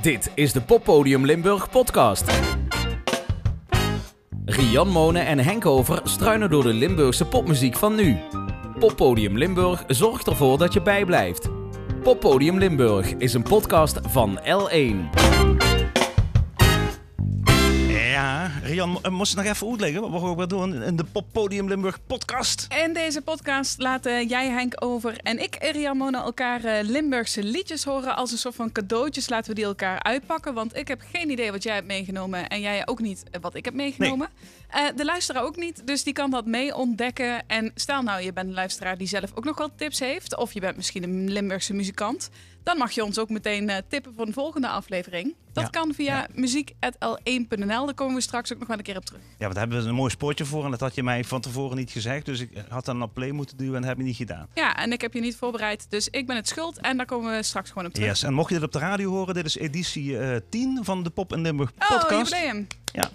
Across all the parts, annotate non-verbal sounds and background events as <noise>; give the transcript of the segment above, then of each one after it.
Dit is de Poppodium Limburg podcast. Rian Monen en Henk Over struinen door de Limburgse popmuziek van nu. Poppodium Limburg zorgt ervoor dat je bijblijft. Poppodium Limburg is een podcast van L1. Rian, eh, moest je nog even uitleggen wat we doen in de Poppodium Limburg podcast? In deze podcast laten jij, Henk Over en ik, Rian Mona, elkaar eh, Limburgse liedjes horen. Als een soort van cadeautjes laten we die elkaar uitpakken. Want ik heb geen idee wat jij hebt meegenomen en jij ook niet eh, wat ik heb meegenomen. De luisteraar ook niet, dus die kan dat mee ontdekken. En stel nou, je bent een luisteraar die zelf ook nog wel tips heeft. Of je bent misschien een Limburgse muzikant. Dan mag je ons ook meteen eh, tippen voor een volgende aflevering. Dat Ja, kan via ja. muziek.l1.nl. Daar komen we straks ook nog wel een keer op terug. Ja, want daar hebben we een mooi spoortje voor en dat had je mij van tevoren niet gezegd. Dus ik had dan op play moeten duwen en dat heb je niet gedaan. Ja, en ik heb je niet voorbereid, dus ik ben het schuld. En daar komen we straks gewoon op terug. Yes, en mocht je dit op de radio horen, dit is editie eh 10 van de Pop en Limburg Oh, podcast. jubileum. Ja.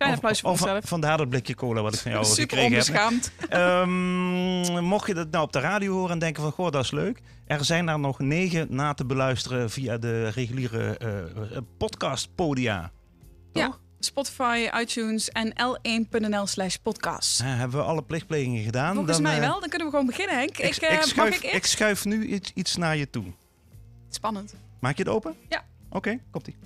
Klein applausje voor mezelf. Vandaar dat blikje cola wat ik van jou Super gekregen heb. onbeschaamd. Ehm, mocht je dat nou op de radio horen en denken van, goh, dat is leuk. Er zijn er nog negen na te beluisteren via de reguliere eh podcastpodia. Ja, Spotify, iTunes en l1.nl slash podcast. Hebben we alle plichtplegingen gedaan? Volgens Dan, mij eh, wel, dan kunnen we gewoon beginnen, Henk. Ik, mag schuif, ik schuif nu iets, iets naar je toe. Spannend. Maak je het open? Ja. Oké, komt-ie.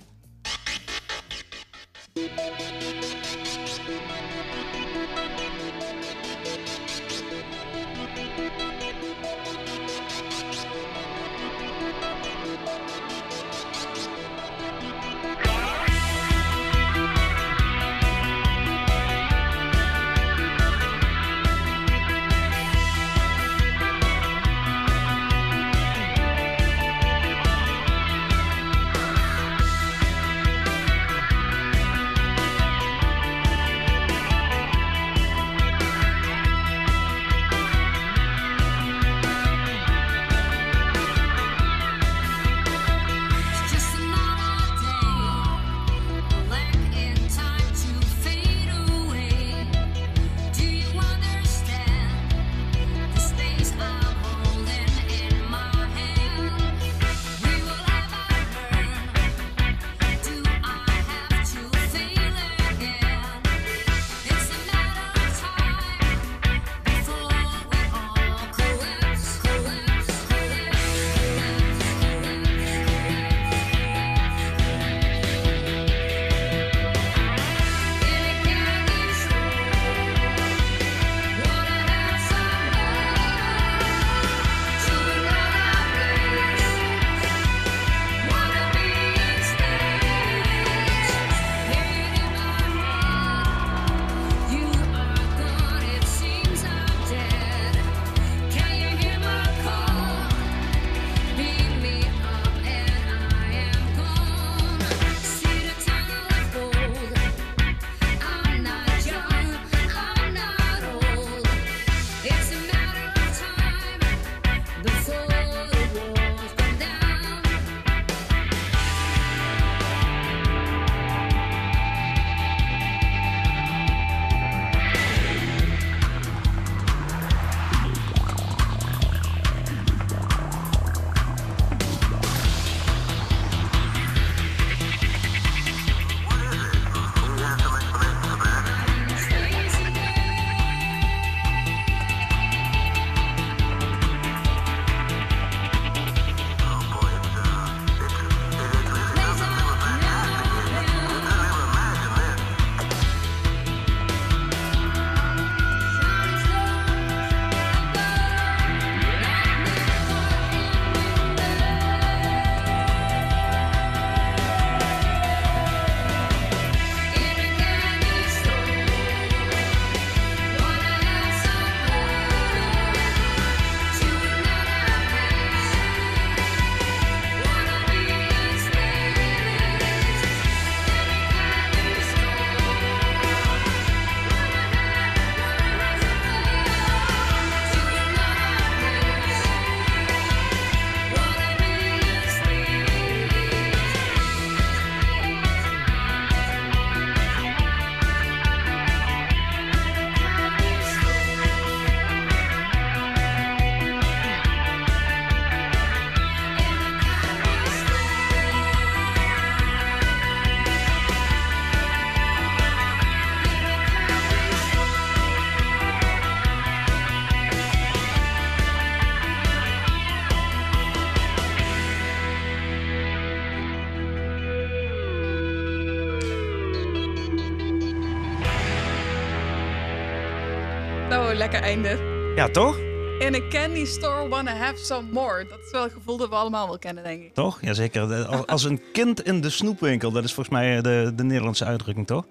Lekker einde. Ja, toch? In a candy store, wanna have some more. Dat is wel een gevoel dat we allemaal wel kennen, denk ik. Toch? Jazeker. Als een kind in de snoepwinkel. Dat is volgens mij de, de Nederlandse uitdrukking, toch?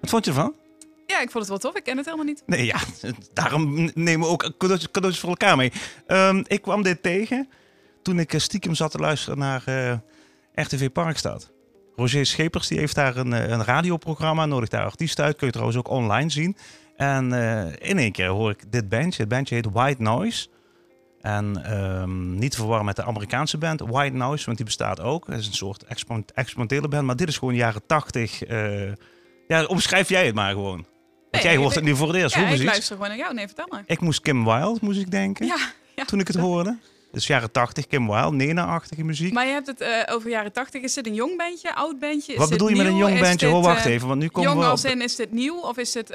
Wat vond je ervan? Ja, ik vond het wel tof. Ik ken het helemaal niet. Nee, ja. <laughs> Daarom nemen we ook cadeautjes, cadeautjes voor elkaar mee. Ehm, ik kwam dit tegen toen ik eh, stiekem zat te luisteren naar eh, RTV Parkstad. Roger Schepers die heeft daar een, eh, een radioprogramma, nodigt daar artiesten uit. Kun je trouwens ook online zien. En eh, in één keer hoor ik dit bandje. Het bandje heet White Noise. En ehm, niet te verwarren met de Amerikaanse band White Noise, want die bestaat ook. Het is een soort experimentele band, maar dit is gewoon jaren tachtig. eh, ja, omschrijf jij het maar gewoon. Want Nee, jij hoort ik- het nu voor het eerst. Ja, Hoe ik luister gewoon naar jou. Nee, vertel maar. Ik moest Kim Wilde, moest ik denken, Ja, ja. toen ik het hoorde. Dus jaren 80, Kim Wilde, Nena-achtige muziek. Maar je hebt het eh, over jaren 80. Is dit een jong bandje, oud bandje? Is Wat bedoel je met een jong bandje? dit, Oh, wacht even, want nu komen Jong we op... als in, is dit nieuw of is het,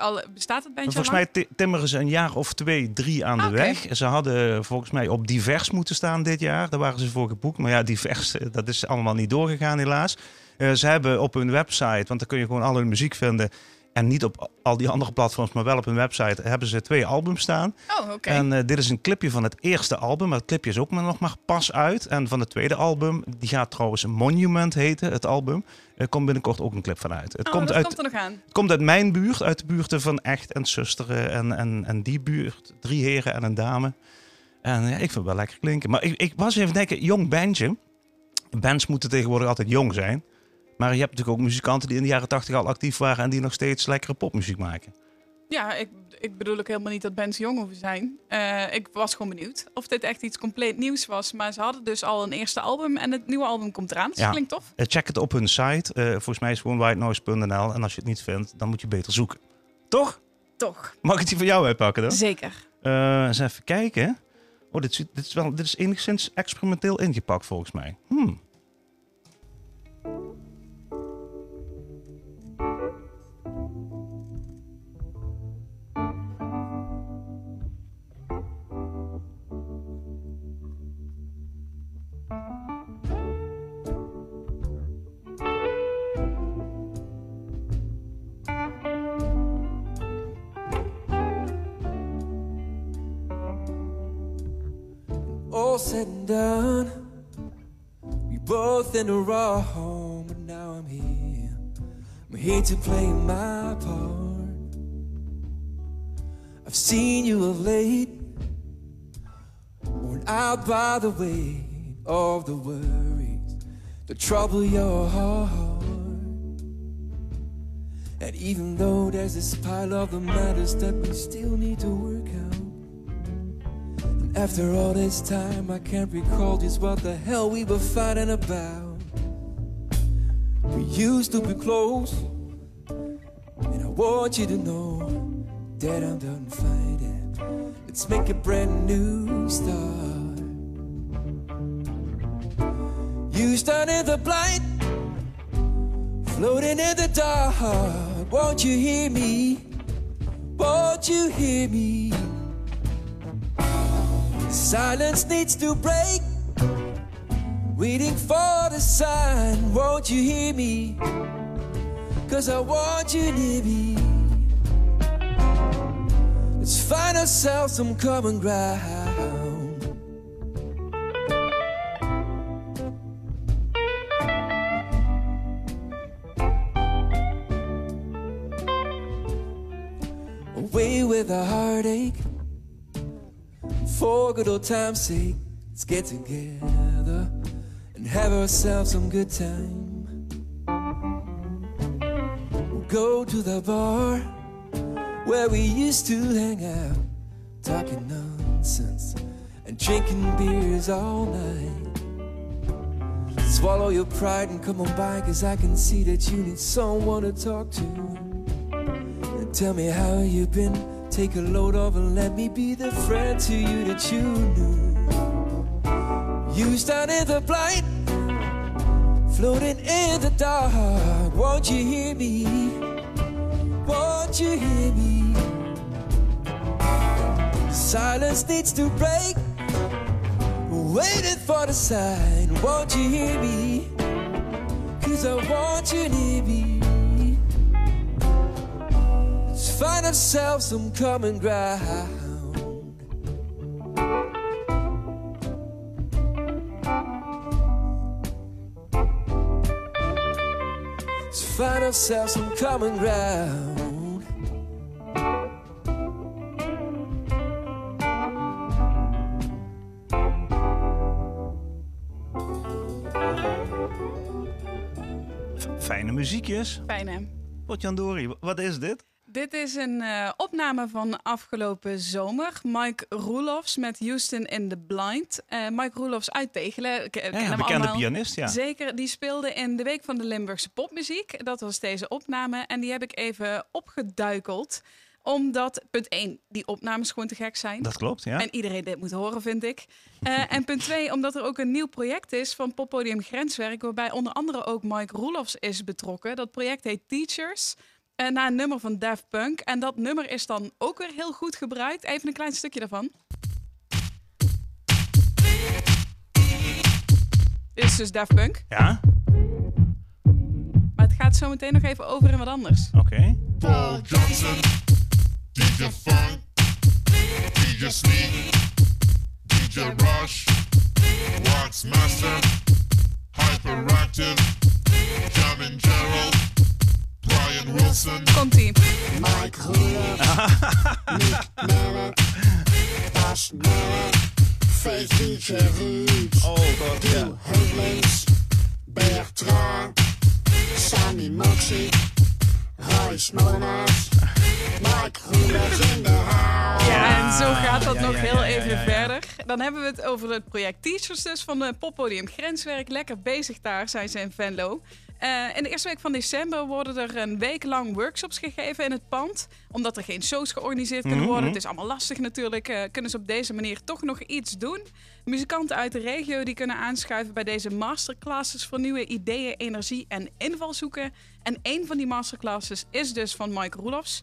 al, bestaat het bandje Volgens mij ti- timmeren ze een jaar of twee, drie aan de Oké. weg. Ze hadden volgens mij op divers moeten staan dit jaar. Daar waren ze voor geboekt. Maar ja, divers, eh, dat is allemaal niet doorgegaan helaas. Eh, ze hebben op hun website, want daar kun je gewoon al hun muziek vinden. En niet op al die andere platforms, maar wel op hun website, hebben ze twee albums staan. Oh, oké. En eh, dit is een clipje van het eerste album. Maar het clipje is ook nog maar pas uit. En van het tweede album, die gaat trouwens Monument heten, het album. Er komt binnenkort ook een clip van uit. Het oh, komt, uit, komt er nog aan. komt uit mijn buurt, uit de buurten van Echt en Zusteren en, en, en die buurt. Drie heren en een dame. En ja, ik vind het wel lekker klinken. Maar ik, ik was even denken, jong bandje. Bands moeten tegenwoordig altijd jong zijn. Maar je hebt natuurlijk ook muzikanten die in de jaren tachtig al actief waren... en die nog steeds lekkere popmuziek maken. Ja, ik, ik bedoel ook helemaal niet dat bands jong hoeven zijn. Eh, ik was gewoon benieuwd of dit echt iets compleet nieuws was. Maar ze hadden dus al een eerste album en het nieuwe album komt eraan. Dus Ja. dat klinkt tof. Eh, check het op hun site. Eh, volgens mij is het gewoon whitenoise.nl. En als je het niet vindt, dan moet je beter zoeken. Toch? Toch. Mag ik die van jou uitpakken dan? Zeker. Eens even kijken. Oh, dit, dit, is wel, dit is enigszins experimenteel ingepakt volgens mij. Hmm. Said and done, we both in the wrong, but now I'm here. I'm here to play my part. I've seen you of late, worn out by the weight of the worries that trouble your heart. And even though there's this pile of the matters that we still need to work out. After all this time, I can't recall just what the hell we were fighting about. We used to be close, and I want you to know that I'm done fighting. Let's make a brand new start. You in the blind, floating in the dark. Won't you hear me? Won't you hear me? Silence needs to break. Waiting for the sign. Won't you hear me? Cause I want you near me. Let's find ourselves some common ground. For good old time's sake, let's get together and have ourselves some good time. We'll go to the bar where we used to hang out, talking nonsense and drinking beers all night. Swallow your pride and come on by, cause I can see that you need someone to talk to. And tell me how you've been. Take a load off and let me be the friend to you that you knew. You stand in the blind, floating in the dark. Won't you hear me? Won't you hear me? Silence needs to break. Waiting for the sign. Won't you hear me? Cause I want you near me. Find ourselves some common ground. Let's find ourselves some common ground. F- Fijne muziekjes. Fijn hè? Potjandori, wat is dit? Dit is een eh, opname van afgelopen zomer. Mike Roelofs met Houston in the Blind. Eh, Mike Roelofs uit Tegelen. Eh, ken Ja, hem bekende allemaal. pianist, ja. Zeker, die speelde in de Week van de Limburgse Popmuziek. Dat was deze opname. En die heb ik even opgeduikeld. Omdat, punt 1, die opnames gewoon te gek zijn. Dat klopt, ja. En iedereen dit moet horen, vind ik. En punt twee, omdat er ook een nieuw project is van Poppodium Grenswerk, waarbij onder andere ook Mike Roelofs is betrokken. Dat project heet Teachers. Eh, naar een nummer van Daft Punk. En dat nummer is dan ook weer heel goed gebruikt. Even een klein stukje daarvan. Dit is dus Daft Punk. Ja, Maar het gaat zo meteen nog even over in wat anders. oké. Paul Johnson, DJ Funk, DJ Sneak, DJ Rush, Wax Master, Hyperactive, Gerald, Brian Wilson, Komt-ie. Mike Roelof, <laughs> Nick Merritt, Bas Merritt, Faith DJ Ruud, Oh god, ja. Heuvelings, Bertrand, Sammy Moxie, Royce Mike Roelof in de house. Ja, en zo gaat dat ja, nog ja, heel ja, even ja, ja. verder. Dan hebben we het over het project Teachers dus van de Poppodium Grenswerk. Lekker bezig daar zijn ze in Venlo. Eh, in de eerste week van december worden er een week lang workshops gegeven in het pand. Omdat er geen shows georganiseerd kunnen worden. Mhm. Het is allemaal lastig natuurlijk. eh, kunnen ze op deze manier toch nog iets doen. Muzikanten uit de regio die kunnen aanschuiven bij deze masterclasses voor nieuwe ideeën, energie en invalshoeken. En een van die masterclasses is dus van Mike Roelofs.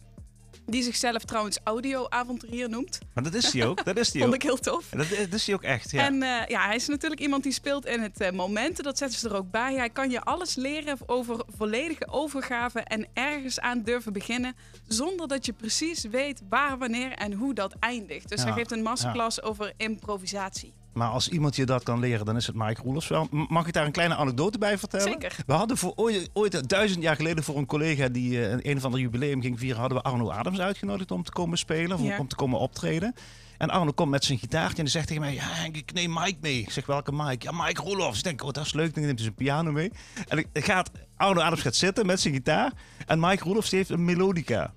Die zichzelf trouwens audio-avonturier noemt. Maar dat is hij ook, dat is hij <laughs> Vond ook. ik heel tof. Dat, dat is hij ook echt, ja. En eh, ja, hij is natuurlijk iemand die speelt in het momenten. Dat zetten ze er ook bij. Hij kan je alles leren over volledige overgave en ergens aan durven beginnen. Zonder dat je precies weet waar, wanneer en hoe dat eindigt. Dus Ja, hij geeft een masterclass over improvisatie. Maar als iemand je dat kan leren, dan is het Mike Roelofs wel. Mag ik daar een kleine anekdote bij vertellen? Zeker. We hadden voor ooit, ooit duizend jaar geleden voor een collega die eh, een, een of ander jubileum ging vieren, hadden we Arno Adams uitgenodigd om te komen spelen, of Ja. om te komen optreden. En Arno komt met zijn gitaartje en die zegt tegen mij, ja ik neem Mike mee. Ik zeg, welke Mike? Ja, Mike Roelofs. Ik denk, oh, dat is leuk. Dan neemt hij zijn piano mee. En ik, gaat, Arno Adams gaat zitten met zijn gitaar en Mike Roelofs heeft een melodica.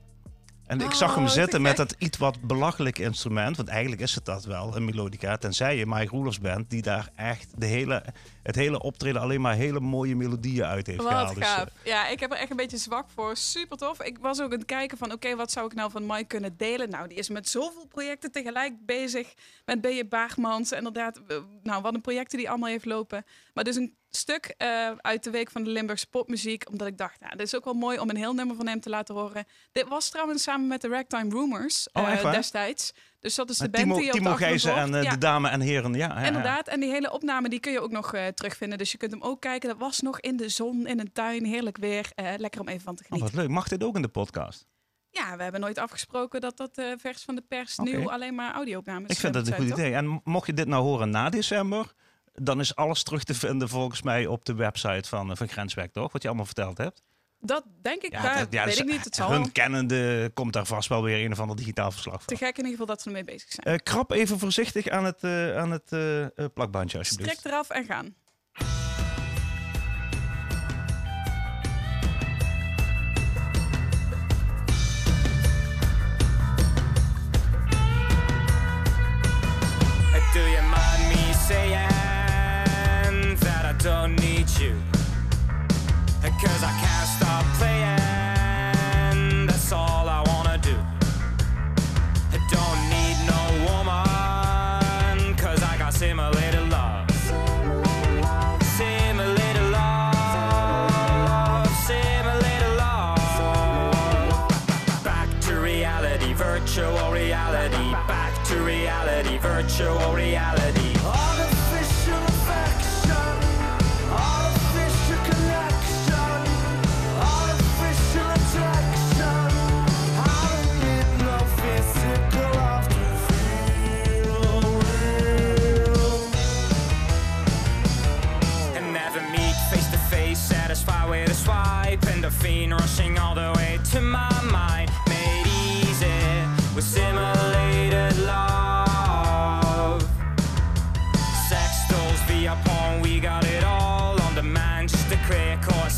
En ik zag hem Oh, te zitten met dat iets wat belachelijk instrument. Want eigenlijk is het dat wel, een melodica. Tenzij je Mike Roelofs bent, die daar echt de hele, het hele optreden alleen maar hele mooie melodieën uit heeft Wat gehaald. Dus, gaaf. eh, Ja, ik heb er echt een beetje zwak voor. Super tof. Ik was ook aan het kijken van, oké, wat zou ik nou van Mike kunnen delen? Nou, die is met zoveel projecten tegelijk bezig. Met B.J. Baagmans. Inderdaad, eh, nou, wat een projecten die allemaal heeft lopen. Maar dus een stuk eh, uit de week van de Limburgse popmuziek. Omdat ik dacht, nou, dit is ook wel mooi om een heel nummer van hem te laten horen. Dit was trouwens samen met de Ragtime Rumors Oh, eh, destijds. Dus dat is de band Timo, die je op Timo Gijzen en eh, de Ja. dame en heren. Ja, ja, ja. Inderdaad, en die hele opname die kun je ook nog terugvinden. Dus je kunt hem ook kijken. Dat was nog in de zon, in een tuin, heerlijk weer. Lekker om even van te Oh, genieten. wat leuk. Mag dit ook in de podcast? Ja, we hebben nooit afgesproken dat dat vers van de pers nu alleen maar audio-opnames Ik vind dat een goed idee. En mocht je dit nou horen na december, dan is alles terug te vinden volgens mij op de website van, eh, van Grenswerk, toch? Wat je allemaal verteld hebt. Dat denk ik, Ja, daar dat- ja, weet dus, ik niet. Het zal Hun kennende komt daar vast wel weer een of ander digitaal verslag te van. gek in ieder geval dat ze ermee bezig zijn. Eh, krap even voorzichtig aan het, eh, aan het eh, eh, plakbandje, alsjeblieft. Strek eraf en gaan.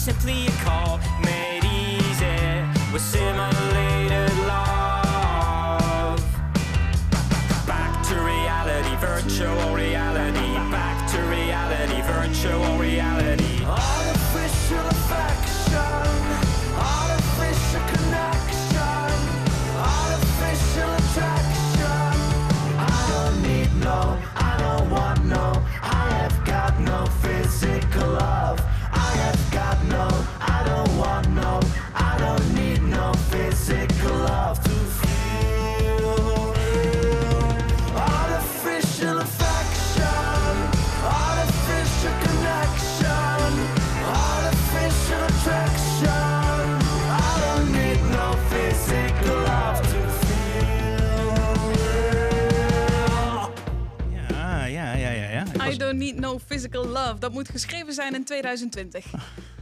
Simply a call. Love. Dat moet geschreven zijn in 2020.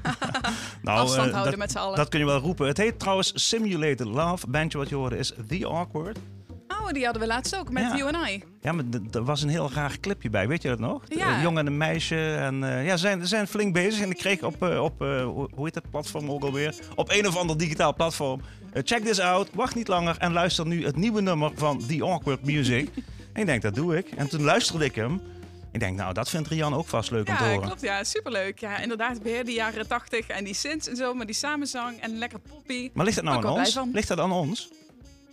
<laughs> nou, Afstand eh, houden dat, met z'n allen. Dat kun je wel roepen. Het heet trouwens Simulated Love. Bandje wat je hoorde is The Awkward. Oh, die hadden we laatst ook met Ja. You and I. Ja, maar er was een heel raar clipje bij. Weet je dat nog? Ja. Een jongen en een meisje. En eh, ja, ze zijn, zijn flink bezig. En ik kreeg op, eh, op hoe heet dat platform ook alweer? Op een of ander digitaal platform. check this out. Wacht niet langer. En luister nu het nieuwe nummer van The Awkward Music. en <laughs> ik denk, dat doe ik. En toen luisterde ik hem. Ik denk, nou, dat vindt Rian ook vast leuk om te Ja, horen. klopt. Ja, superleuk. Ja, inderdaad, weer die jaren 80 en die synths en zo, maar die samenzang en lekker poppy. Maar ligt dat nou aan ons? Ligt dat aan ons?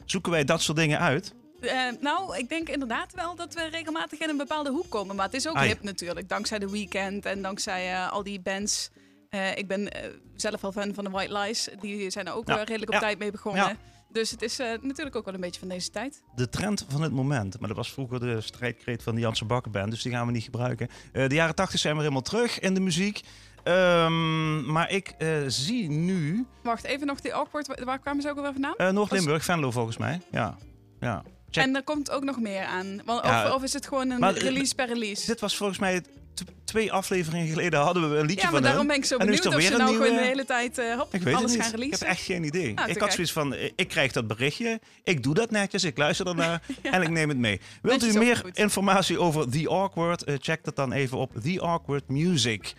Zoeken wij dat soort dingen uit? Eh, nou, ik denk inderdaad wel dat we regelmatig in een bepaalde hoek komen. Maar het is ook Ah, ja. hip natuurlijk. Dankzij The Weeknd en dankzij eh, al die bands. Eh, ik ben zelf wel fan van de White Lies. Die zijn er ook Ja. redelijk op Ja. tijd mee begonnen. Ja. Dus het is eh, natuurlijk ook wel een beetje van deze tijd. de trend van het moment. Maar dat was vroeger de strijdkreet van de Janse Bakkenband, dus die gaan we niet gebruiken. Eh, de jaren 80 zijn weer helemaal terug in de muziek. Ehm, maar ik eh, zie nu Wacht, even nog die awkward. Waar- Waar kwamen ze ook alweer vandaan? Noord-Limburg, Venlo volgens mij. Ja, ja. Check. En er komt ook nog meer aan. Want, Ja, of, of is het gewoon een maar- release per release? Dit was volgens mij twee afleveringen geleden hadden we een liedje Ja, maar van daarom ben ik zo En nu is benieuwd of ze nou een gewoon nieuwe- de hele tijd eh, hop, Ik weet alles het gaan niet. Ik releasen. heb echt geen idee. Ah, ik had zoiets van, eh, ik krijg dat berichtje, ik doe dat netjes, ik luister ernaar <laughs> en ik neem het mee. Wilt u meer informatie over The Awkward? Eh, check dat dan even op The Awkward Music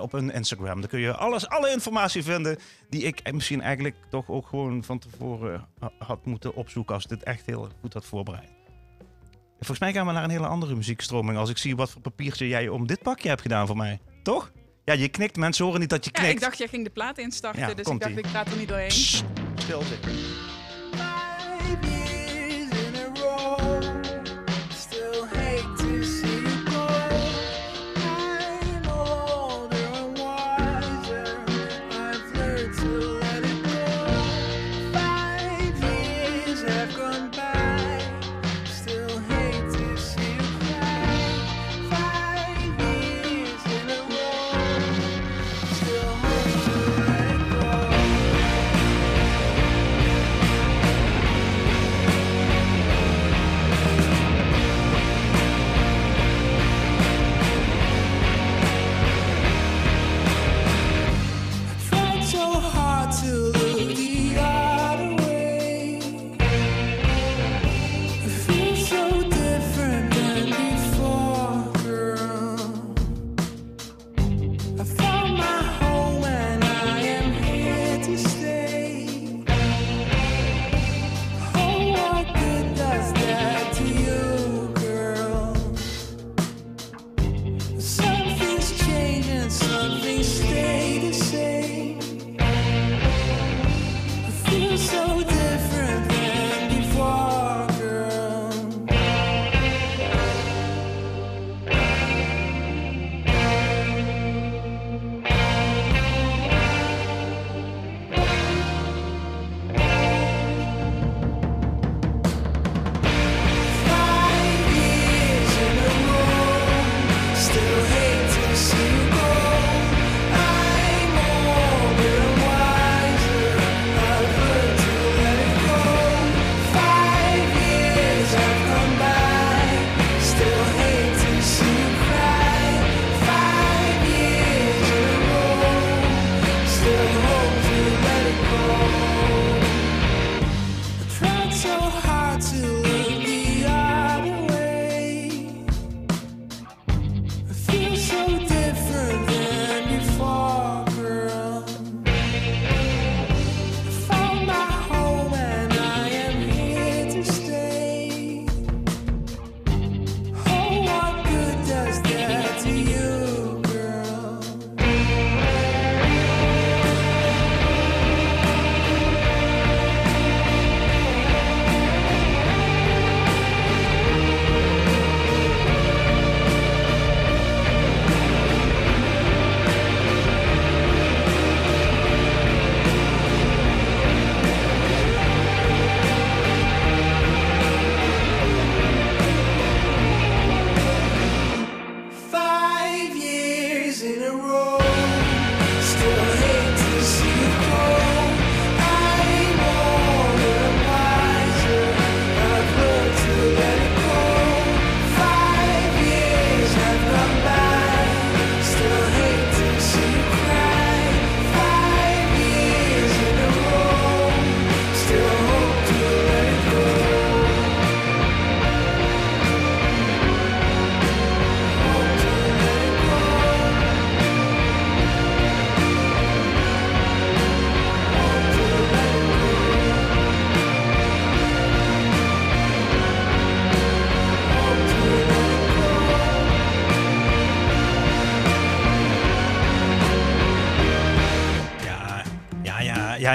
op hun Instagram. Daar kun je alles, alle informatie vinden die ik misschien eigenlijk toch ook gewoon van tevoren ha- had moeten opzoeken als ik dit echt heel goed had voorbereid. En Volgens mij gaan we naar een hele andere muziekstroming als ik zie wat voor papiertje jij om dit pakje hebt gedaan voor mij. Toch? Ja, je knikt. Mensen horen niet dat je Ja, knikt. ik dacht jij ging de plaat instarten, Ja, dus ik dacht ik praat er niet doorheen. Stil zitten.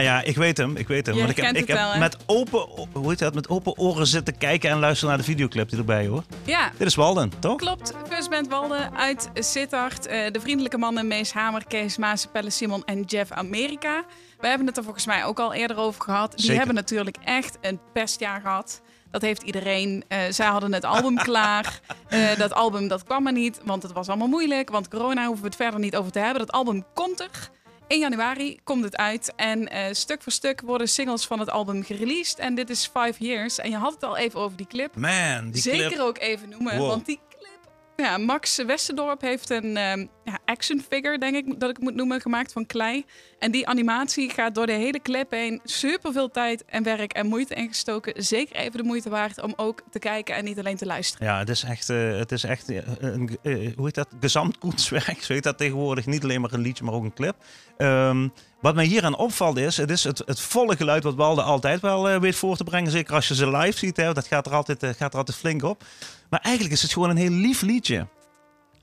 Ja, ja, ik weet hem. Ik weet hem. Je Want ik heb, ik heb wel, met, open, hoe heet dat, met open oren zitten kijken en luisteren naar de videoclip die erbij hoor. Ja, Dit is Walden, toch? Klopt, First Band Walden uit Sittard. Eh, de vriendelijke mannen Mees Hamer, Kees Maas, Pelle Simon en Jeff Amerika. We hebben het er volgens mij ook al eerder over gehad. Die Zeker. hebben natuurlijk echt een pestjaar gehad. Dat heeft iedereen. Eh, zij hadden het album <laughs> klaar. Eh, dat album dat kwam er niet, want het was allemaal moeilijk. Want corona hoeven we het verder niet over te hebben. Dat album komt er. 1 januari komt het uit. En eh, stuk voor stuk worden singles van het album gereleased. En dit is Five Years. En je had het al even over die clip. Man, die Zeker clip. ook even noemen, Wow. want die. Ja, Max Westerdorp heeft een ehm, action figure, denk ik dat ik moet noemen, gemaakt van klei. En die animatie gaat door de hele clip heen super veel tijd en werk en moeite ingestoken. Zeker even de moeite waard om ook te kijken en niet alleen te luisteren. Ja, het is echt, eh, het is echt eh, een, eh, hoe heet dat, gezamtkunstwerk. <laughs> Zo heet dat tegenwoordig. Niet alleen maar een liedje, maar ook een clip. Ehm, wat mij hier aan opvalt is, het is het, het volle geluid wat Walde altijd wel weet voor te brengen. Zeker als je ze live ziet, hè, dat gaat er, altijd, gaat er altijd flink op. Maar eigenlijk is het gewoon een heel lief liedje.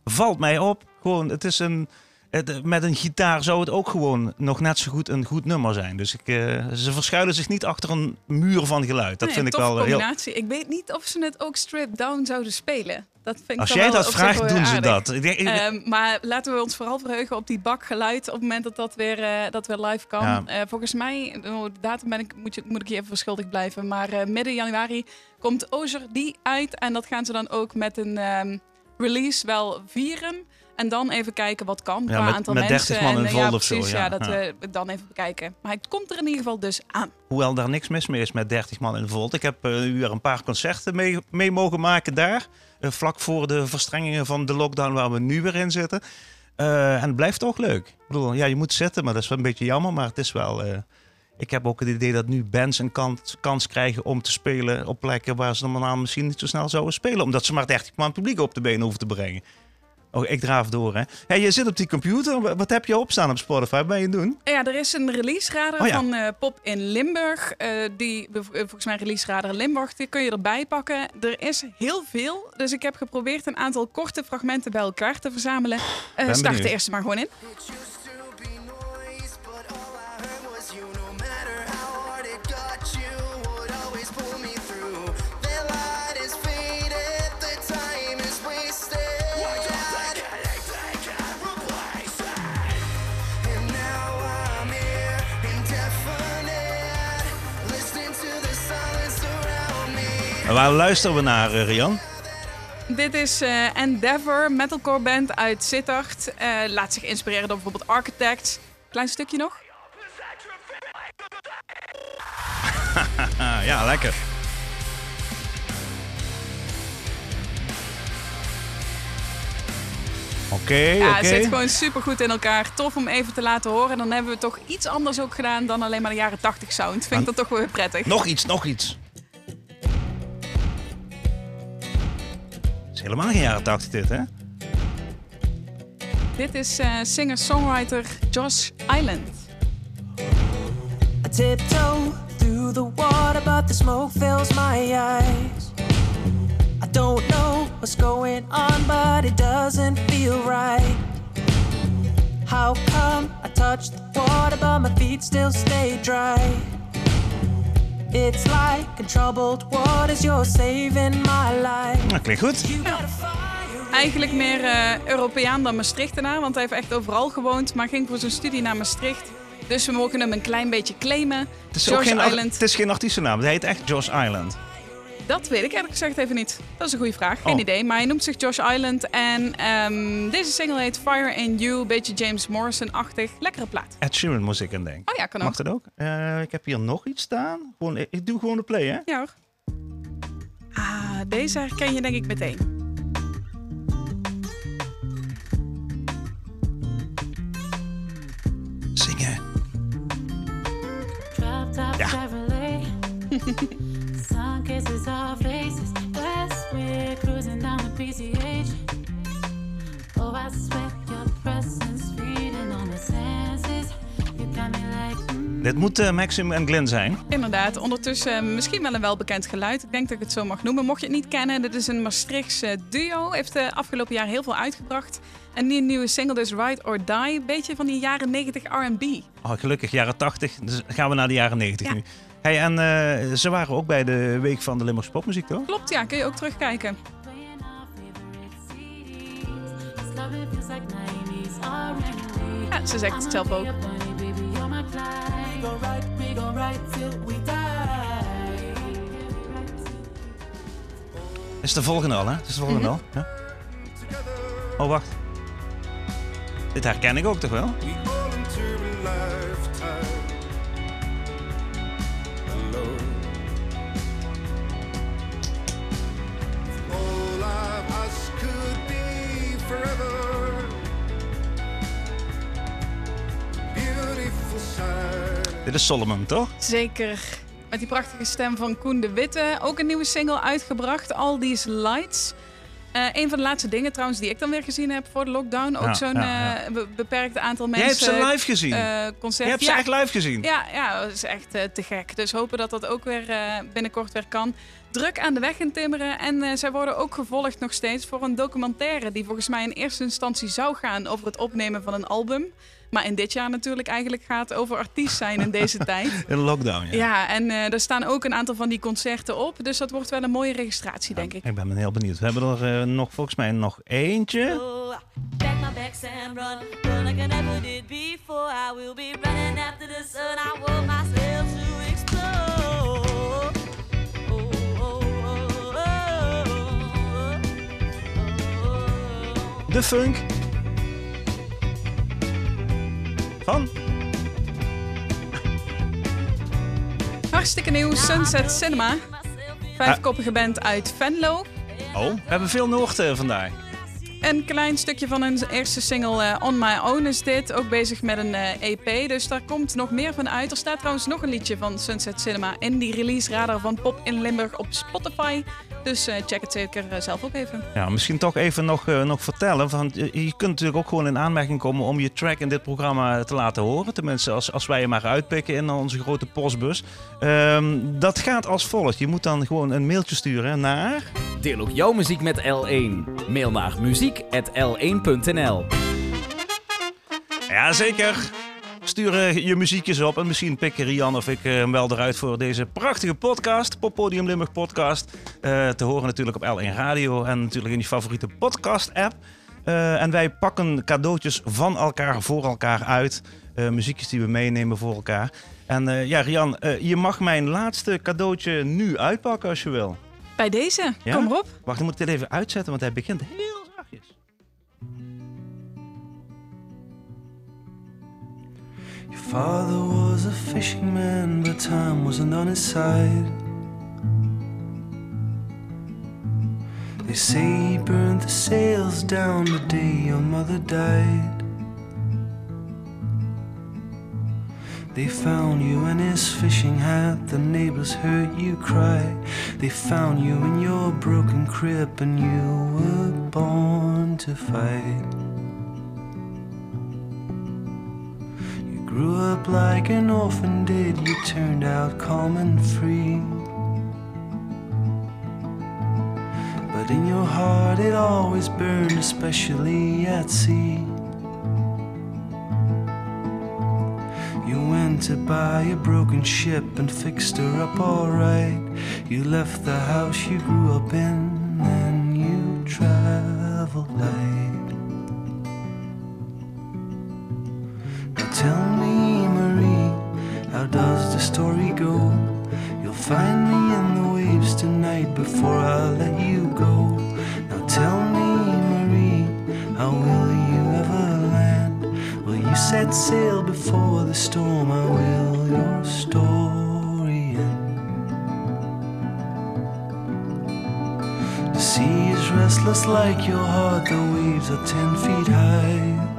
Valt mij op. Gewoon, het is een... het- met een gitaar zou het ook gewoon nog net zo goed een goed nummer zijn. Dus ik, eh, ze verschuilen zich niet achter een muur van geluid. Dat Nee, vind ik wel heel... combinatie. Ik weet niet of ze het ook stripped down zouden spelen. Dat vind ik Als jij dat vraagt, doen ze aardig. dat. Ehm, maar laten we ons vooral verheugen op die bak geluid op het moment dat dat weer, eh, dat weer live kan. Ja. Eh, volgens mij, oh, de datum ben ik, moet, je, moet ik je even verschuldigd blijven. Maar eh, midden januari komt Ozer die uit. En dat gaan ze dan ook met een ehm, release wel vieren. En dan even kijken wat kan qua met- aantal met 30 mensen. man en, in vol ja, of zo, precies, ja. ja, dat Ja. we dan even bekijken. Maar het komt er in ieder geval dus aan. Hoewel daar niks mis mee is met 30 man in Volt. Ik heb nu weer een paar concerten mee, mee mogen maken daar. Eh, vlak voor de verstrengingen van de lockdown waar we nu weer in zitten. Eh, en het blijft toch leuk. Ik bedoel, ja, je moet zitten, maar dat is wel een beetje jammer. Maar het is wel... eh, ik heb ook het idee dat nu bands een kans, kans krijgen om te spelen op plekken waar ze normaal misschien niet zo snel zouden spelen. Omdat ze maar 30 man publiek op de been hoeven te brengen. Oh, ik draaf door, hè. Hey, je zit op die computer. Wat- heb je opstaan op Spotify? Wat ben je doen? Ja, er is een release radar Oh ja. van eh, Pop in Limburg. Eh, die, eh, volgens mij release radar Limburg, die kun je erbij pakken. Er is heel veel, dus ik heb geprobeerd een aantal korte fragmenten bij elkaar te verzamelen. Start benieuwd. er eerst maar gewoon in. En waar luisteren we naar, eh, Rian? Dit is eh, Endeavor, metalcore band uit Sittard. Eh, laat zich inspireren door bijvoorbeeld Architects. Klein stukje nog. <laughs> Ja, lekker. Oké, Ja, oké. het zit gewoon super goed in elkaar. Tof om even te laten horen. Dan hebben we toch iets anders ook gedaan dan alleen maar de jaren 80 sound. Vind ik dat toch wel weer prettig. Nog iets, nog iets. Is helemaal geen jaren 80 dit, hè? Dit is eh, singer-songwriter Josh Island. I tiptoe through the water, but the smoke fills my eyes. I don't know what's going on, but it doesn't feel right. How come I touch the water, but my feet still stay dry? It's like in troubled waters, you're saving my life. Dat klinkt goed. A fire. Eigenlijk meer eh, Europeaan dan Maastrichtenaar, want hij heeft echt overal gewoond, maar ging voor zijn studie naar Maastricht. Dus we mogen hem een klein beetje claimen. Het is, ook Josh geen, Island, het is geen artiestennaam. Hij heet echt Josh Island. Dat weet ik eerlijk gezegd even niet. Dat is een goede vraag, geen Oh. idee. Maar hij noemt zich Josh Island en ehm, deze single heet Fire in You, beetje James Morrison-achtig. Lekkere plaat. Ed Sheeran moest ik aan denken. Oh ja, kan ook. Mag dat ook? Eh, ik heb hier nog iets staan. Gewoon, ik, doe gewoon de play, hè? Ja hoor. Ah, deze herken je denk ik meteen. Zingen. Ja. <laughs> Kisses our faces. We're cruising down the PCH. Oh, I swear your presence feeding on my senses. You got me like, mm, Dit moet eh, Maxim en Glenn zijn. Inderdaad, ondertussen eh, misschien wel een welbekend geluid. Ik denk dat ik het zo mag noemen. Mocht je het niet kennen, dit is een Maastrichts eh, duo. Heeft de afgelopen jaar heel veel uitgebracht. En die nieuwe single dus Ride or Die. Een beetje van die jaren 90 R&B. Oh, gelukkig, jaren 80. Dus gaan we naar de jaren 90 Ja. nu. Hey, en eh, ze waren ook bij de Week van de Limburgse Popmuziek, toch? Klopt, ja. Kun je ook terugkijken. Playing our favorite CDs. This loving feels like 90s R&B. Ja, ze zegt het zelf ook. Is de volgende al, hè? Het is de volgende al. Ja. Oh, wacht. Dit herken ik ook toch wel? Of us could be forever. Beautiful. Dit is Solomon, toch? Zeker. Met die prachtige stem van Koen de Witte. Ook een nieuwe single uitgebracht, All These Lights. Eh, een van de laatste dingen trouwens die ik dan weer gezien heb voor de lockdown. Ook Ja, zo'n ja, ja. eh, be- beperkt aantal Jij mensen. hebt ze live gezien. eh, concert. Je hebt ze Ja. echt live gezien. Ja, ja, dat is echt eh, te gek. Dus hopen dat dat ook weer eh, binnenkort weer kan. Druk aan de weg in timmeren. En eh, zij worden ook gevolgd nog steeds voor een documentaire... die volgens mij in eerste instantie zou gaan over het opnemen van een album. Maar in dit jaar natuurlijk eigenlijk gaat over artiest zijn in deze <laughs> tijd. In de lockdown, ja. Ja, en eh er staan ook een aantal van die concerten op. Dus dat wordt wel een mooie registratie, denk ik. Ik ben heel benieuwd. We hebben er eh, nog volgens mij nog eentje. Oh, Back my backs and run, run like I never did before. I will be running after the sun. I want myself De funk. Van? Hartstikke nieuw, Sunset Cinema. Vijfkoppige band uit Venlo. Oh, we hebben veel Noord eh, vandaag. Een klein stukje van hun eerste single eh, On My Own is dit. Ook bezig met een eh, EP, dus daar komt nog meer van uit. Er staat trouwens nog een liedje van Sunset Cinema in die release radar van Pop in Limburg op Spotify. Dus eh, check het zeker zelf ook even. Ja, misschien toch even nog, eh, nog vertellen. Want je, kunt natuurlijk ook gewoon in aanmerking komen om je track in dit programma te laten horen. Tenminste, als, als wij je maar uitpikken in onze grote postbus. Ehm, dat gaat als volgt. Je moet dan gewoon een mailtje sturen naar... Deel ook jouw muziek met L1. Mail naar muziek.l1.nl Ja, zeker. Stuur eh, je muziekjes op en misschien pikken Rian of ik eh, hem wel eruit voor deze prachtige podcast. Poppodium Limburg podcast. Eh, te horen natuurlijk op L1 Radio en natuurlijk in je favoriete podcast app. Eh, en wij pakken cadeautjes van elkaar voor elkaar uit. Eh, muziekjes die we meenemen voor elkaar. En eh, ja, Rian, eh, je mag mijn laatste cadeautje nu uitpakken als je wil. Bij deze, Ja? kom maar op. Wacht, dan moet ik dit even uitzetten, want hij begint heel father was a fishing man, but time wasn't on his side. They say he burned the sails down the day your mother died. They found you in his fishing hat, the neighbors heard you cry. They found you in your broken crib, and you were born to fight. Grew up like an orphan did, you turned out calm and free. But in your heart it always burned, especially at sea. You went to buy a broken ship and fixed her up alright. You left the house you grew up in and you traveled light. Now tell how does the story go? You'll find me in the waves tonight before I let you go. Now tell me, Marie, how will you ever land? Will you set sail before the storm? How will your story end? The sea is restless like your heart, the waves are ten feet high.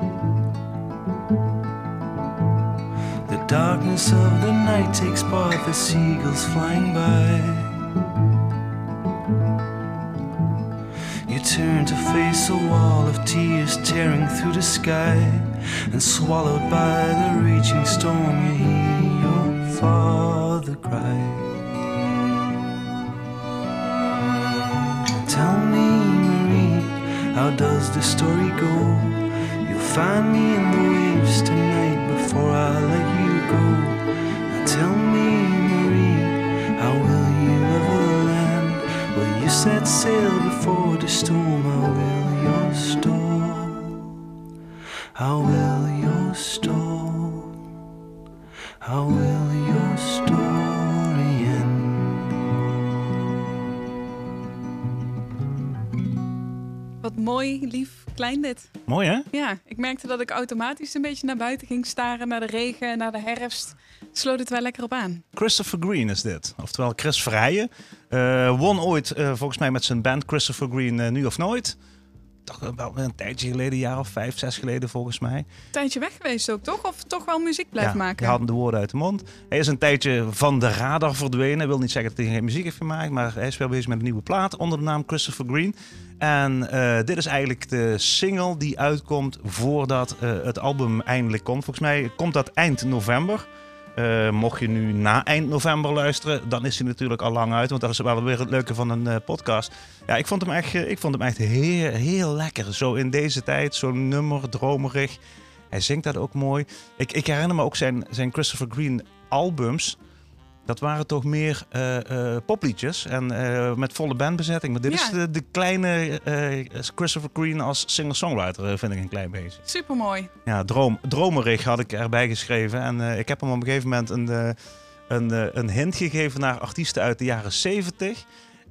Darkness of the night takes part, the seagulls flying by. You turn to face a wall of tears tearing through the sky, and swallowed by the raging storm, you hear your father cried. Tell me, Marie, how does the story go? You'll find me in the waves tonight before I let you go. Tell me, Marie, how will you ever land? Will you set sail before the storm? Klein dit. Mooi hè? Ja, ik merkte dat ik automatisch een beetje naar buiten ging staren, naar de regen, naar de herfst. Sloot het wel lekker op aan. Christopher Green is dit. Oftewel Chris Vrijen. Eh, won ooit eh, volgens mij met zijn band Christopher Green eh, Nu of Nooit. Toch wel een tijdje geleden, een jaar of vijf, zes geleden volgens mij. Een tijdje weg geweest ook, toch? Of toch wel muziek ja, maken? Die hadden de woorden uit de mond. Hij is een tijdje van de radar verdwenen. wil niet zeggen dat hij geen muziek heeft gemaakt. Maar hij is wel bezig met een nieuwe plaat onder de naam Christopher Green. En eh, dit is eigenlijk de single die uitkomt voordat eh, het album eindelijk komt. Volgens mij komt dat eind november. Eh, mocht je nu na eind november luisteren, dan is hij natuurlijk al lang uit. Want dat is wel weer het leuke van een eh, podcast. Ja, ik vond hem echt, eh, ik vond hem echt heel, heel lekker. Zo in deze tijd, zo'n nummer, dromerig. Hij zingt dat ook mooi. Ik, ik herinner me ook zijn, zijn Christopher Green albums. Dat waren toch meer eh, popliedjes en eh, met volle bandbezetting. Maar dit Ja. is de, de kleine Christopher Green als singer-songwriter, vind ik een klein beetje. Supermooi. Ja, droom, dromerig had ik erbij geschreven. En ik heb hem op een gegeven moment een, een, een hint gegeven naar artiesten uit de jaren 70.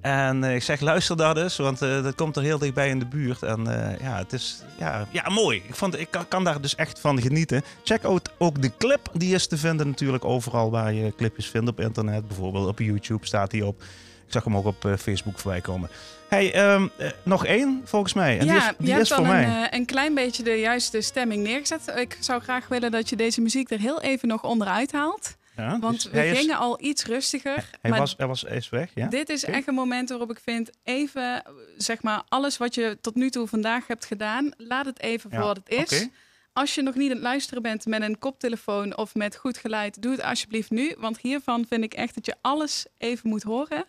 En eh, ik zeg, luister dat eens, want eh, dat komt er heel dichtbij in de buurt. En eh, ja, het is ja, ja, mooi. Ik, vond, ik kan, kan daar dus echt van genieten. Check out ook de clip. Die is te vinden natuurlijk overal waar je clipjes vindt op internet. Bijvoorbeeld op YouTube staat die op. Ik zag hem ook op Facebook voorbij komen. Hey, ehm, eh, nog één volgens mij. En ja, die is, die je is hebt voor al mij. een, een klein beetje de juiste stemming neergezet. Ik zou graag willen dat je deze muziek er heel even nog onderuit haalt. Ja, Want dus we is- gingen al iets rustiger. Hij maar was, hij was is weg, ja? dit is echt een moment waarop ik vind, even, zeg maar, alles wat je tot nu toe vandaag hebt gedaan, laat het even Ja, voor wat het is. Als je nog niet aan het luisteren bent met een koptelefoon of met goed geluid, doe het alsjeblieft nu. Want hiervan vind ik echt dat je alles even moet horen.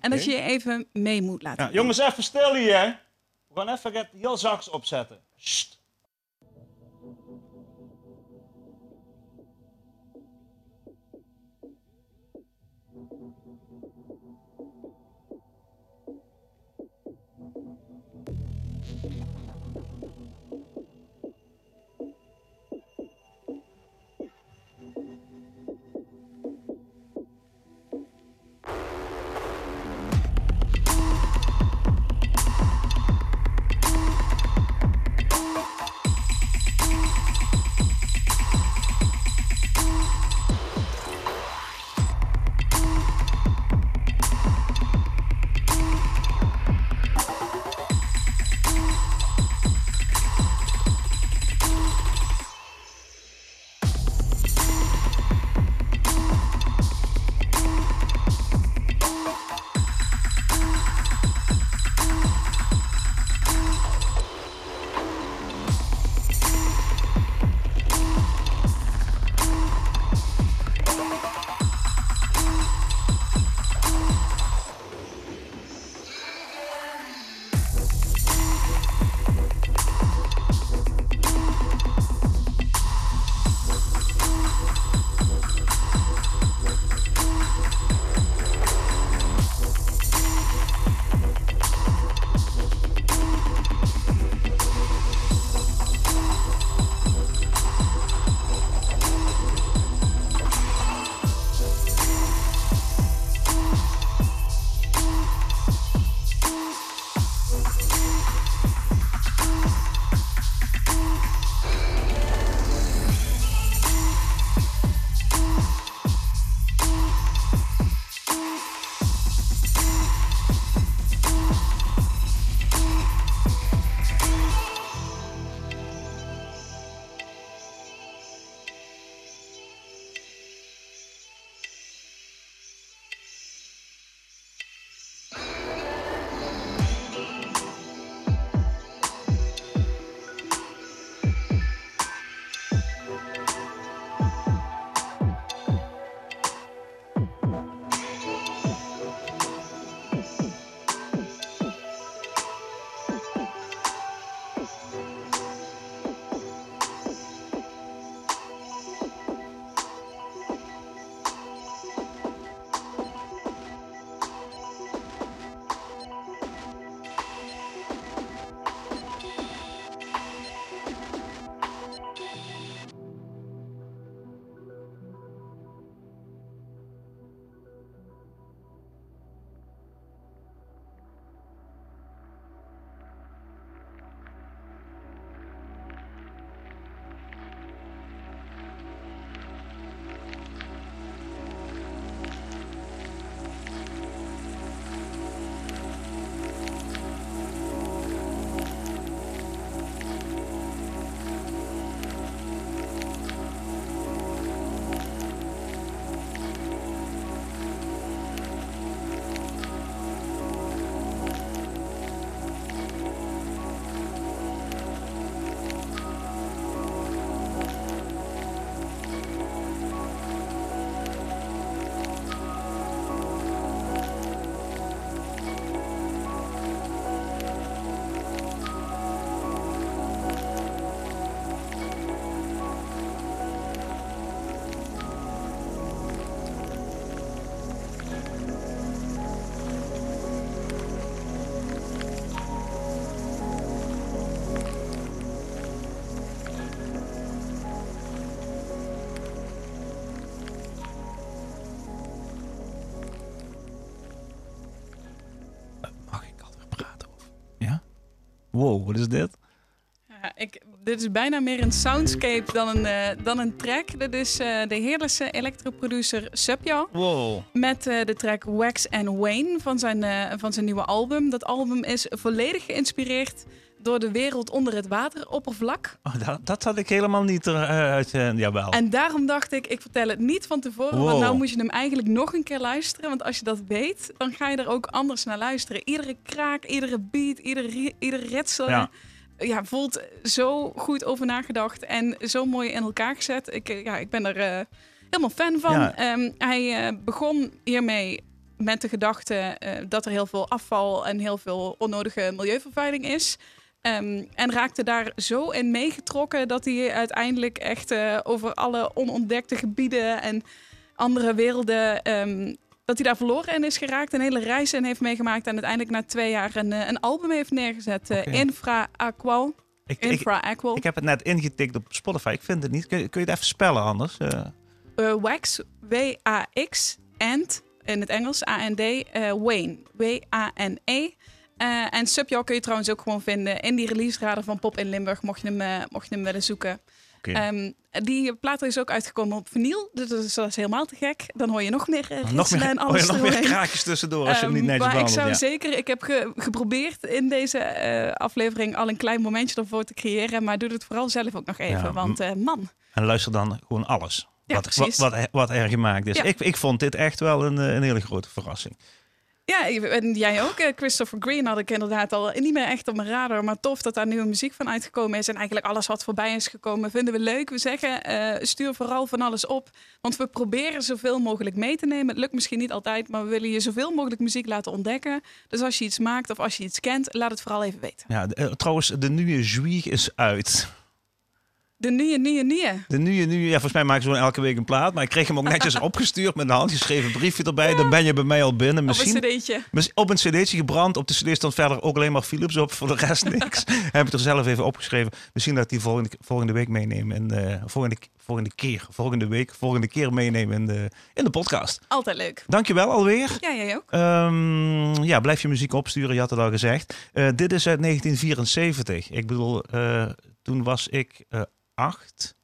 En dat je je even mee moet laten. Ja, jongens, even stil hier. We gaan even het heel zachts opzetten. Sst. Wow, wat is dit? Ja, ik, dit is bijna meer een soundscape dan een, eh, dan een track. Dit is eh, de heerlijke electroproducer Subja. Wow. Met eh, de track Wax and Wayne van zijn, van zijn nieuwe album. Dat album is volledig geïnspireerd door de wereld onder het wateroppervlak. Oh, dat, dat had ik helemaal niet eruit. eh jawel. En daarom dacht ik, ik vertel het niet van tevoren. Wow. Want nou moet je hem eigenlijk nog een keer luisteren. Want als je dat weet, dan ga je er ook anders naar luisteren. Iedere kraak, iedere beat, ieder, ri- ieder ritsel. Ja. Ja. voelt zo goed over nagedacht en zo mooi in elkaar gezet. Ik, eh, ja, ik ben er eh, helemaal fan van. Ja. Ehm, hij eh, begon hiermee met de gedachte eh, dat er heel veel afval en heel veel onnodige milieuvervuiling is. Ehm, en raakte daar zo in meegetrokken dat hij uiteindelijk echt eh, over alle onontdekte gebieden en andere werelden. ehm, dat hij daar verloren in is geraakt, een hele reis in heeft meegemaakt en uiteindelijk na twee jaar een, eh, een album heeft neergezet. eh, Oké. Infra Aqual. ik, ik, Infra Aqual. ik heb het net ingetikt op Spotify. Ik vind het niet. Kun je, kun je het even spellen anders? Wax, W-A-X, and in het Engels, A-N-D, Wayne, W-A-N-E. Eh, en Subjaw kun je trouwens ook gewoon vinden in die release radar van Pop in Limburg, mocht je hem, eh, mocht je hem willen zoeken. Ehm, die plaat is ook uitgekomen op vinyl, dus dat is, dat is helemaal te gek. Dan hoor je nog meer uh, nog meer, en alles nog meer kraakjes tussendoor als je hem niet Ehm, netjes maar ik zou ja. zeker, ik heb ge- geprobeerd in deze aflevering al een klein momentje ervoor te creëren, maar doe het vooral zelf ook nog even, Ja, want man. En luister dan gewoon alles. Ja, wat, wat, wat, wat er gemaakt is. Ja. Ik, ik vond dit echt wel een, een hele grote verrassing. Ja, en jij ook. eh, Christopher Green had ik inderdaad al niet meer echt op mijn radar. Maar tof dat daar nieuwe muziek van uitgekomen is. En eigenlijk alles wat voorbij is gekomen vinden we leuk. We zeggen, eh, stuur vooral van alles op. Want we proberen zoveel mogelijk mee te nemen. Het lukt misschien niet altijd, maar we willen je zoveel mogelijk muziek laten ontdekken. Dus als je iets maakt of als je iets kent, laat het vooral even weten. Ja, eh, trouwens, de nieuwe Zwieg is uit. De nieuwe, nieuwe, nieuwe. De nieuwe, nieuwe, ja, volgens mij maken ze gewoon elke week een plaat. Maar ik kreeg hem ook netjes <laughs> opgestuurd met een handgeschreven briefje erbij. Dan ben je bij mij al binnen. Misschien, een cd'tje. Op een cd'tje gebrand. Op de cd stond verder ook alleen maar Philips op. Voor de rest <laughs> niks. Heb ik er zelf even opgeschreven. Misschien dat ik die volgende, volgende week meeneem. En, eh, volgende, volgende keer. Volgende week. Volgende keer meeneem in de, in de podcast. Altijd leuk. Dankjewel alweer. Ja, jij ook. Ehm, ja, blijf je muziek opsturen. Je had het al gezegd. Eh, dit is uit 1974. Ik bedoel, eh, toen was ik acht.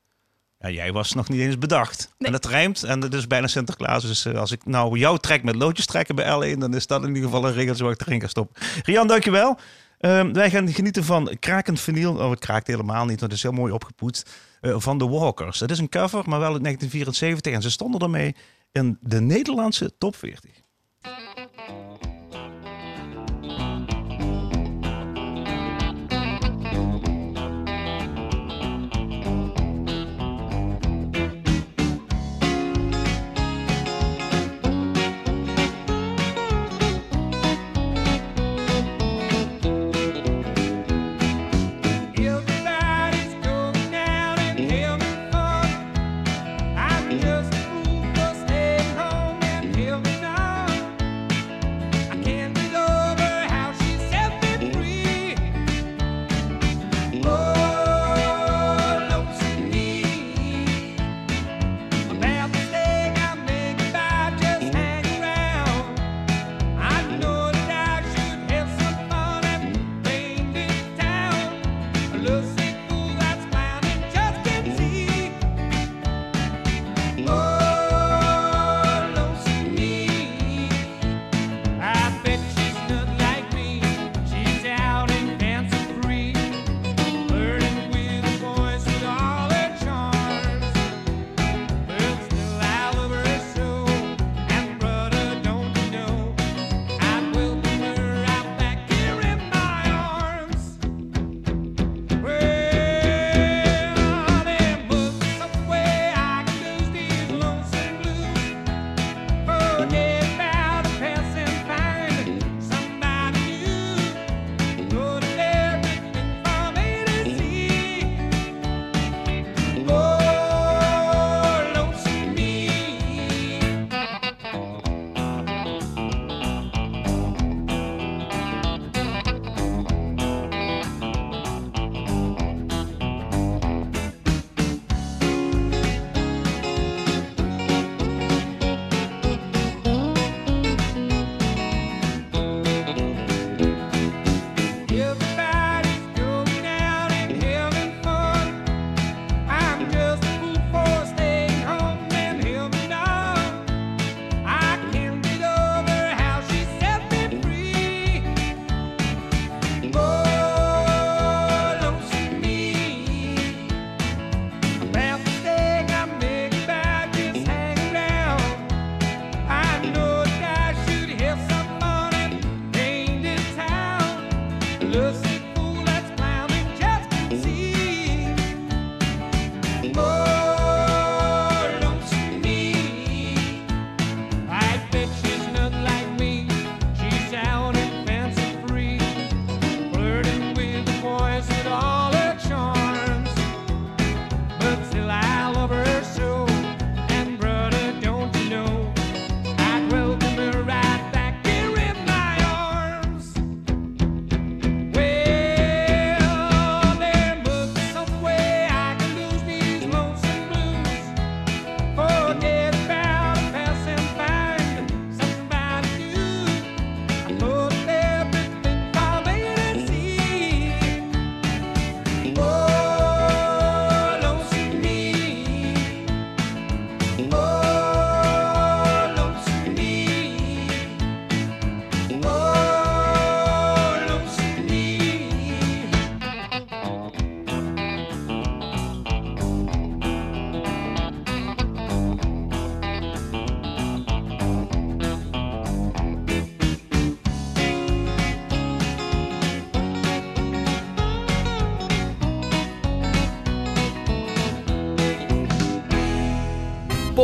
Ja, jij was nog niet eens bedacht. Nee. En dat rijmt. En het is bijna Sinterklaas. Dus eh, als ik nou jou trek met loodjes trekken bij L1... dan is dat in ieder geval een regeltje waar ik erin ga stoppen. Rian, dankjewel. Ehm, wij gaan genieten van Krakend Vinyl. Oh, het kraakt helemaal niet, want het is heel mooi opgepoetst. eh, van The Walkers. Het is een cover, maar wel uit 1974. En ze stonden ermee in de Nederlandse top 40.